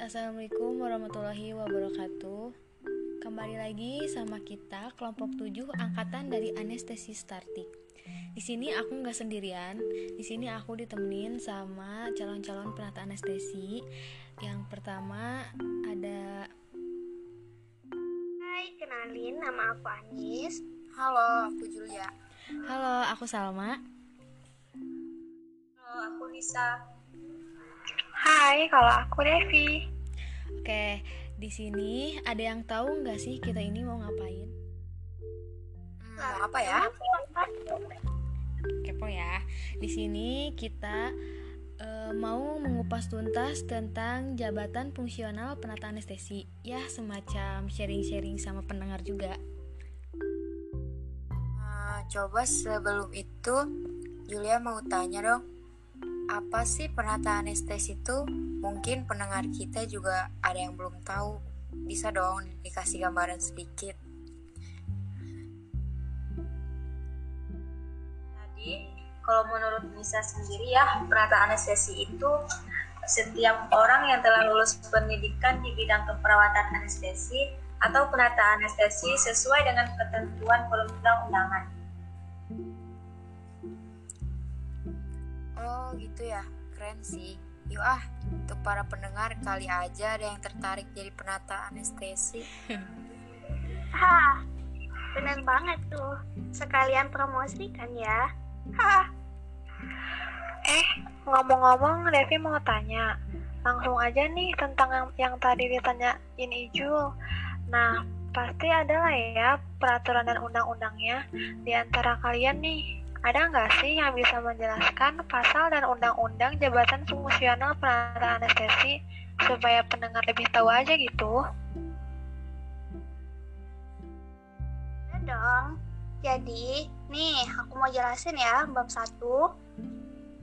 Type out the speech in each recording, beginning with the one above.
Assalamualaikum warahmatullahi wabarakatuh Kembali lagi sama kita kelompok 7 angkatan dari anestesi startik di sini aku nggak sendirian. Di sini aku ditemenin sama calon-calon penata anestesi. Yang pertama ada Hai, kenalin nama aku Anis. Halo, aku Julia. Halo, aku Salma. Halo, aku Nisa. Hai, kalau aku Devi. Oke, di sini ada yang tahu nggak sih kita ini mau ngapain? Hmm, apa ya? Kepo ya. Di sini kita e, mau mengupas tuntas tentang jabatan fungsional penata anestesi. Ya, semacam sharing-sharing sama pendengar juga. Nah, coba sebelum itu, Julia mau tanya dong, apa sih penata anestesi itu? Mungkin pendengar kita juga ada yang belum tahu. Bisa dong dikasih gambaran sedikit. Jadi, kalau menurut Nisa sendiri ya, penata anestesi itu setiap orang yang telah lulus pendidikan di bidang keperawatan anestesi atau penata anestesi sesuai dengan ketentuan perundang-undangan. Oh gitu ya, keren sih. Yuk ah, untuk para pendengar kali aja ada yang tertarik jadi penata anestesi. Hah, bener banget tuh. Sekalian promosi kan ya. Hah. Eh, ngomong-ngomong Devi mau tanya. Langsung aja nih tentang yang, yang tadi ditanyain Ijul. Nah, pasti ada lah ya peraturan dan undang-undangnya di antara kalian nih. Ada nggak sih yang bisa menjelaskan pasal dan undang-undang jabatan fungsional penata anestesi supaya pendengar lebih tahu aja gitu? Ada dong. Jadi, nih aku mau jelasin ya bab 1.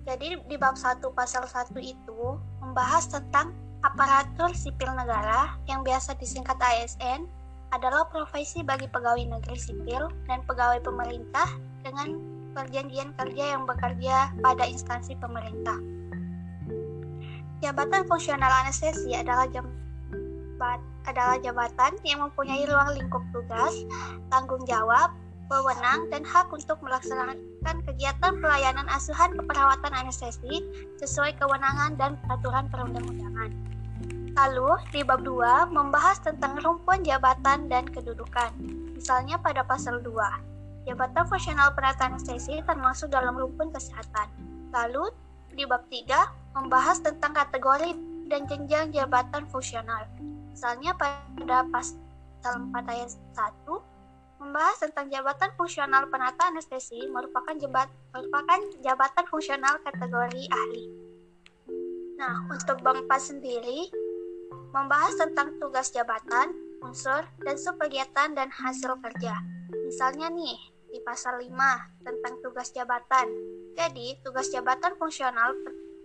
Jadi di bab 1 pasal 1 itu membahas tentang aparatur sipil negara yang biasa disingkat ASN adalah profesi bagi pegawai negeri sipil dan pegawai pemerintah dengan perjanjian kerja yang bekerja pada instansi pemerintah. Jabatan fungsional anestesi adalah jabat, adalah jabatan yang mempunyai ruang lingkup tugas, tanggung jawab, wewenang, dan hak untuk melaksanakan kegiatan pelayanan asuhan keperawatan anestesi sesuai kewenangan dan peraturan perundang-undangan. Lalu, di bab 2 membahas tentang rumpun jabatan dan kedudukan. Misalnya pada pasal 2, Jabatan fungsional penata anestesi termasuk dalam rumpun kesehatan. Lalu, di bab 3 membahas tentang kategori dan jenjang jabatan fungsional. Misalnya pada pasal 4 ayat 1 membahas tentang jabatan fungsional penata anestesi merupakan jabat, merupakan jabatan fungsional kategori ahli. Nah, untuk bab 4 sendiri membahas tentang tugas jabatan, unsur, dan subkegiatan dan hasil kerja. Misalnya nih, di pasal 5 tentang tugas jabatan. Jadi, tugas jabatan fungsional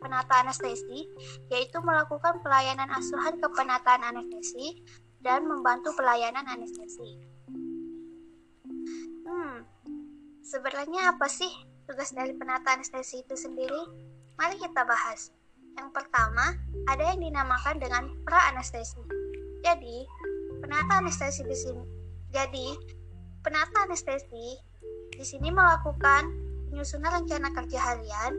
penata anestesi yaitu melakukan pelayanan asuhan kepenataan anestesi dan membantu pelayanan anestesi. Hmm, sebenarnya apa sih tugas dari penata anestesi itu sendiri? Mari kita bahas. Yang pertama, ada yang dinamakan dengan pra-anestesi. Jadi, penata anestesi di sini. Jadi, penata anestesi di sini melakukan penyusunan rencana kerja harian,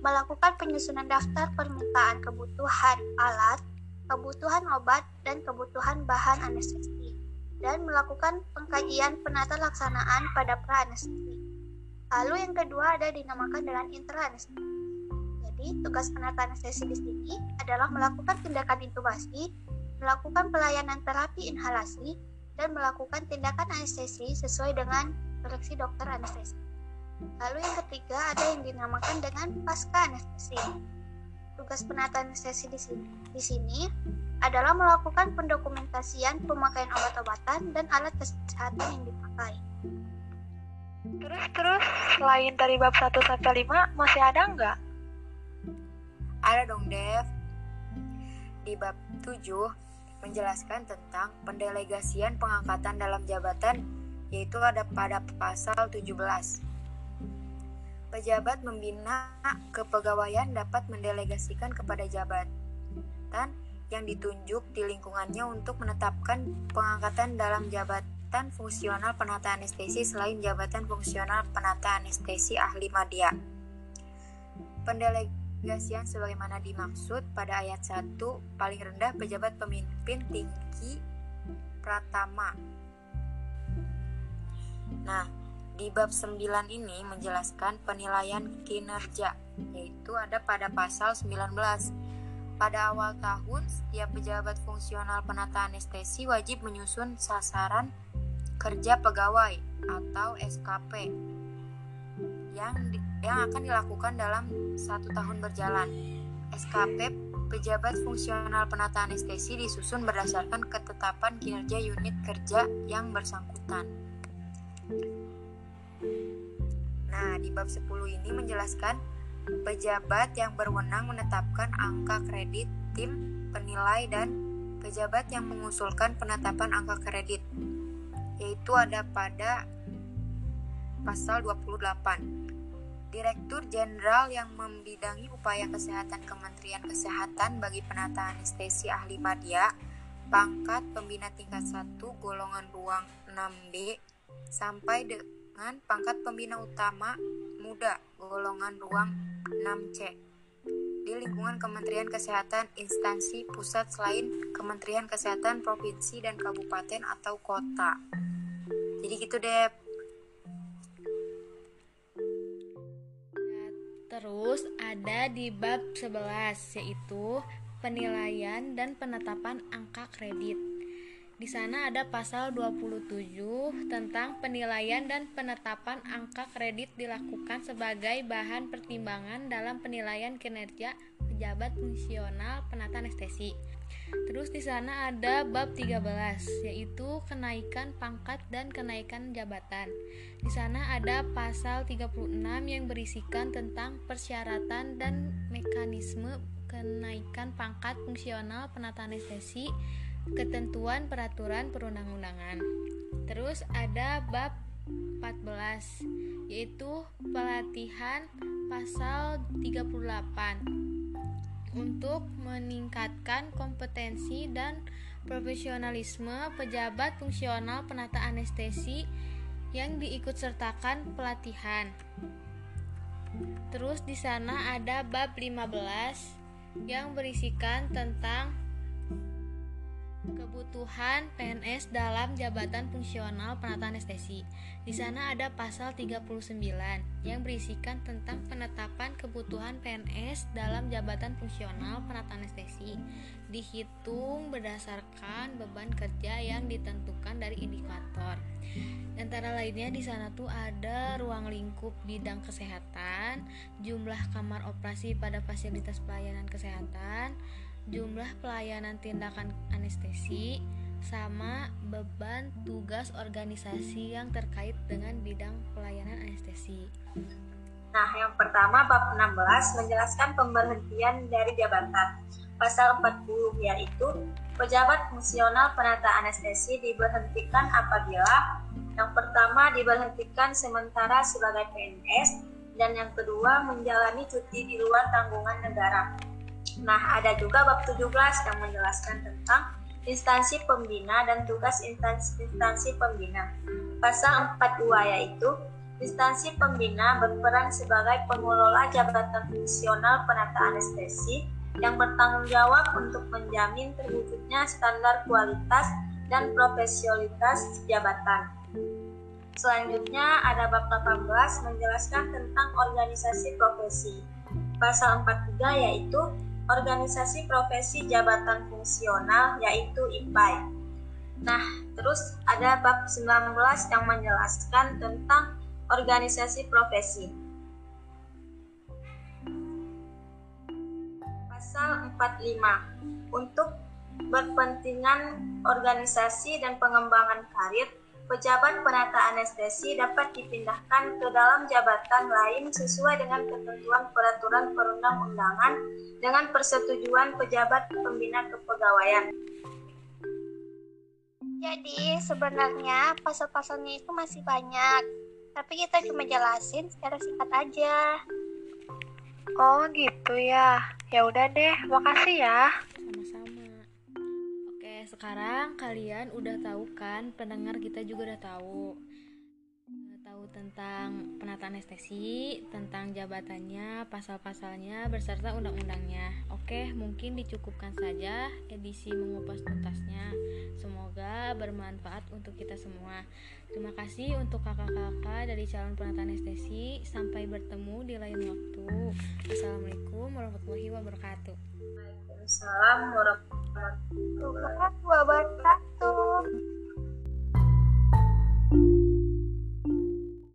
melakukan penyusunan daftar permintaan kebutuhan alat, kebutuhan obat, dan kebutuhan bahan anestesi, dan melakukan pengkajian penata laksanaan pada pra-anestesi. Lalu yang kedua ada dinamakan dengan intra-anestesi. Jadi, tugas penata anestesi di sini adalah melakukan tindakan intubasi, melakukan pelayanan terapi inhalasi, dan melakukan tindakan anestesi sesuai dengan koreksi dokter anestesi. Lalu yang ketiga ada yang dinamakan dengan pasca anestesi. Tugas penata anestesi di sini, di sini adalah melakukan pendokumentasian pemakaian obat-obatan dan alat kesehatan yang dipakai. Terus terus selain dari bab 1 sampai 5 masih ada nggak? Ada dong, Dev. Di bab 7 menjelaskan tentang pendelegasian pengangkatan dalam jabatan yaitu ada pada pasal 17. Pejabat membina kepegawaian dapat mendelegasikan kepada jabatan yang ditunjuk di lingkungannya untuk menetapkan pengangkatan dalam jabatan fungsional penata anestesi selain jabatan fungsional penata anestesi ahli media. Pendelegasian sebagaimana dimaksud pada ayat 1 paling rendah pejabat pemimpin tinggi pratama. Nah, di bab 9 ini menjelaskan penilaian kinerja, yaitu ada pada pasal 19 pada awal tahun, setiap pejabat fungsional penata anestesi wajib menyusun sasaran kerja pegawai atau SKP yang di, yang akan dilakukan dalam satu tahun berjalan. SKP pejabat fungsional penata anestesi disusun berdasarkan ketetapan kinerja unit kerja yang bersangkutan. Nah, di bab 10 ini menjelaskan pejabat yang berwenang menetapkan angka kredit tim penilai dan pejabat yang mengusulkan penetapan angka kredit yaitu ada pada pasal 28 Direktur Jenderal yang membidangi upaya kesehatan Kementerian Kesehatan bagi penata anestesi ahli media pangkat pembina tingkat 1 golongan ruang 6B sampai dengan pangkat pembina utama muda golongan ruang 6C di lingkungan Kementerian Kesehatan instansi pusat selain Kementerian Kesehatan provinsi dan kabupaten atau kota. Jadi gitu deh. Terus ada di bab 11 yaitu penilaian dan penetapan angka kredit. Di sana ada pasal 27 tentang penilaian dan penetapan angka kredit dilakukan sebagai bahan pertimbangan dalam penilaian kinerja pejabat fungsional penata anestesi. Terus di sana ada bab 13 yaitu kenaikan pangkat dan kenaikan jabatan. Di sana ada pasal 36 yang berisikan tentang persyaratan dan mekanisme kenaikan pangkat fungsional penata anestesi ketentuan peraturan perundang-undangan. Terus ada bab 14 yaitu pelatihan pasal 38 untuk meningkatkan kompetensi dan profesionalisme pejabat fungsional penata anestesi yang diikutsertakan pelatihan. Terus di sana ada bab 15 yang berisikan tentang kebutuhan PNS dalam jabatan fungsional penata anestesi. Di sana ada pasal 39 yang berisikan tentang penetapan kebutuhan PNS dalam jabatan fungsional penata anestesi. Dihitung berdasarkan beban kerja yang ditentukan dari indikator. Antara lainnya di sana tuh ada ruang lingkup bidang kesehatan, jumlah kamar operasi pada fasilitas pelayanan kesehatan, jumlah pelayanan tindakan anestesi, sama beban tugas organisasi yang terkait dengan bidang pelayanan anestesi. Nah, yang pertama bab 16 menjelaskan pemberhentian dari jabatan. Pasal 40 yaitu pejabat fungsional penata anestesi diberhentikan apabila yang pertama diberhentikan sementara sebagai PNS dan yang kedua menjalani cuti di luar tanggungan negara. Nah, ada juga bab 17 yang menjelaskan tentang instansi pembina dan tugas instansi-instansi pembina. Pasal 42 yaitu instansi pembina berperan sebagai pengelola jabatan fungsional penata anestesi yang bertanggung jawab untuk menjamin terwujudnya standar kualitas dan profesionalitas jabatan. Selanjutnya ada bab 18 menjelaskan tentang organisasi profesi. Pasal 43 yaitu organisasi profesi jabatan fungsional yaitu IPAI. Nah, terus ada bab 19 yang menjelaskan tentang organisasi profesi. Pasal 45 untuk berpentingan organisasi dan pengembangan karir pejabat penata anestesi dapat dipindahkan ke dalam jabatan lain sesuai dengan ketentuan peraturan perundang-undangan dengan persetujuan pejabat pembina kepegawaian. Jadi sebenarnya pasal-pasalnya itu masih banyak, tapi kita cuma jelasin secara singkat aja. Oh gitu ya. Ya udah deh, makasih ya. Sekarang kalian udah tahu kan, pendengar kita juga udah tahu. Eh, Tahu tentang penataan anestesi, tentang jabatannya, pasal-pasalnya, beserta undang-undangnya. Oke, mungkin dicukupkan saja edisi mengupas tuntasnya bermanfaat untuk kita semua. Terima kasih untuk kakak-kakak dari calon penata anestesi. Sampai bertemu di lain waktu. Assalamualaikum warahmatullahi wabarakatuh. Waalaikumsalam warahmatullahi wabarakatuh.